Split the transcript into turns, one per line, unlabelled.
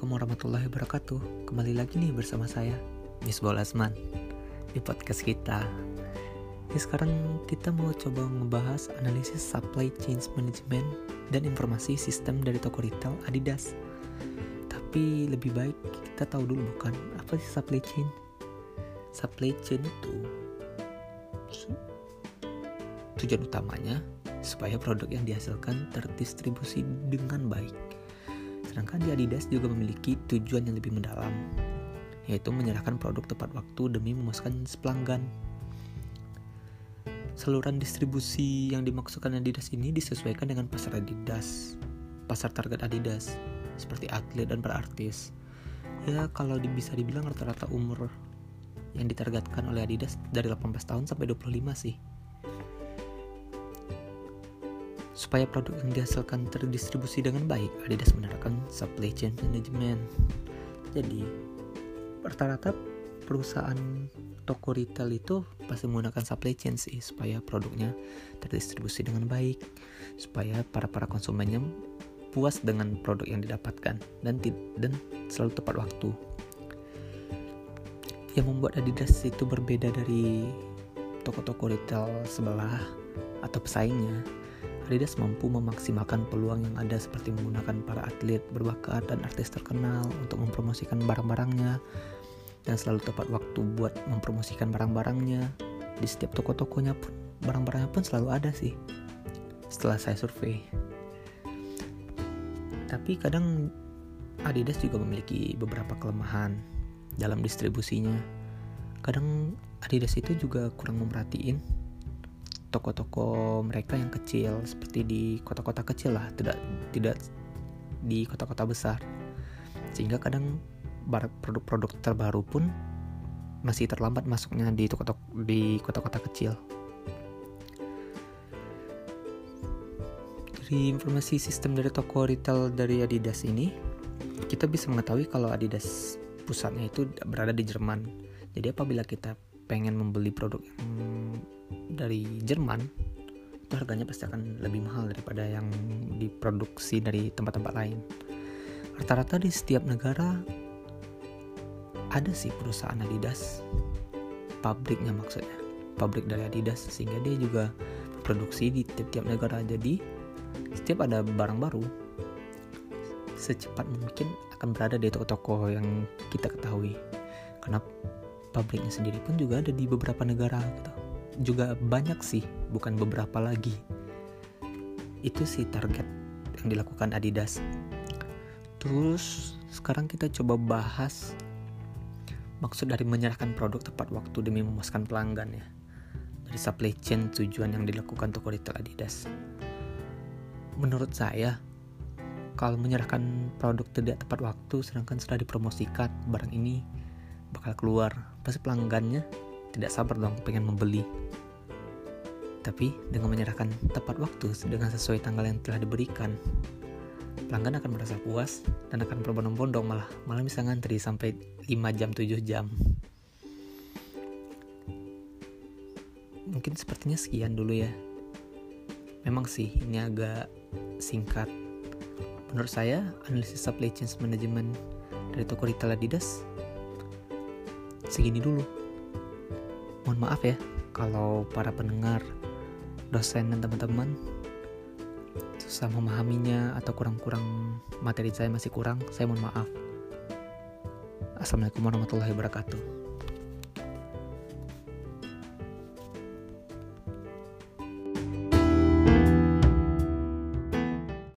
Assalamualaikum warahmatullahi wabarakatuh. Kembali lagi nih bersama saya Miss Bolasman Di podcast kita. Jadi sekarang kita mau coba ngebahas analisis supply chain management Dan informasi sistem dari toko retail Adidas. Tapi lebih baik kita tahu dulu bukan Apa sih supply chain? Supply chain itu Tujuan utamanya supaya produk yang dihasilkan terdistribusi dengan baik Sedangkan di Adidas juga memiliki tujuan yang lebih mendalam, yaitu menyerahkan produk tepat waktu demi memuaskan pelanggan. Saluran distribusi yang dimaksudkan Adidas ini disesuaikan dengan pasar Adidas, pasar target Adidas, seperti atlet dan para artis. Ya, kalau bisa dibilang rata-rata umur yang ditargetkan oleh Adidas dari 18 tahun sampai 25 sih. Supaya produk yang dihasilkan terdistribusi dengan baik, Adidas menerapkan supply chain management. Jadi, rata-rata perusahaan toko retail itu pasti menggunakan supply chain sih supaya produknya terdistribusi dengan baik, supaya para para konsumennya puas dengan produk yang didapatkan dan dan selalu tepat waktu. Yang membuat Adidas itu berbeda dari toko-toko retail sebelah atau pesaingnya Adidas mampu memaksimalkan peluang yang ada seperti menggunakan para atlet berbakat dan artis terkenal untuk mempromosikan barang-barangnya dan selalu tepat waktu buat mempromosikan barang-barangnya. Di setiap toko-tokonya pun barang-barangnya pun selalu ada sih. Setelah saya survei. Tapi kadang Adidas juga memiliki beberapa kelemahan dalam distribusinya. Kadang Adidas itu juga kurang memerhatiin toko-toko mereka yang kecil seperti di kota-kota kecil lah tidak tidak di kota-kota besar. Sehingga kadang produk-produk terbaru pun masih terlambat masuknya di toko-toko di kota-kota kecil. Dari informasi sistem dari toko retail dari Adidas ini kita bisa mengetahui kalau Adidas pusatnya itu berada di Jerman. Jadi apabila kita pengen membeli produk yang dari Jerman itu harganya pasti akan lebih mahal daripada yang diproduksi dari tempat-tempat lain. Rata-rata di setiap negara ada sih perusahaan Adidas, pabriknya maksudnya, pabrik dari Adidas sehingga dia juga produksi di tiap-tiap negara. Jadi setiap ada barang baru, secepat mungkin akan berada di toko-toko yang kita ketahui. Karena pabriknya sendiri pun juga ada di beberapa negara gitu juga banyak sih, bukan beberapa lagi. Itu sih target yang dilakukan Adidas. Terus sekarang kita coba bahas maksud dari menyerahkan produk tepat waktu demi memuaskan pelanggan ya. Dari supply chain tujuan yang dilakukan toko retail Adidas. Menurut saya, kalau menyerahkan produk tidak tepat waktu sedangkan sudah dipromosikan barang ini bakal keluar, pasti pelanggannya tidak sabar dong pengen membeli. Tapi dengan menyerahkan tepat waktu dengan sesuai tanggal yang telah diberikan, pelanggan akan merasa puas dan akan berbondong-bondong malah malah bisa ngantri sampai 5 jam 7 jam. Mungkin sepertinya sekian dulu ya. Memang sih ini agak singkat. Menurut saya, analisis supply chain management dari toko retail Adidas segini dulu mohon maaf ya kalau para pendengar, dosen dan teman-teman susah memahaminya atau kurang-kurang materi saya masih kurang, saya mohon maaf. Assalamualaikum warahmatullahi wabarakatuh.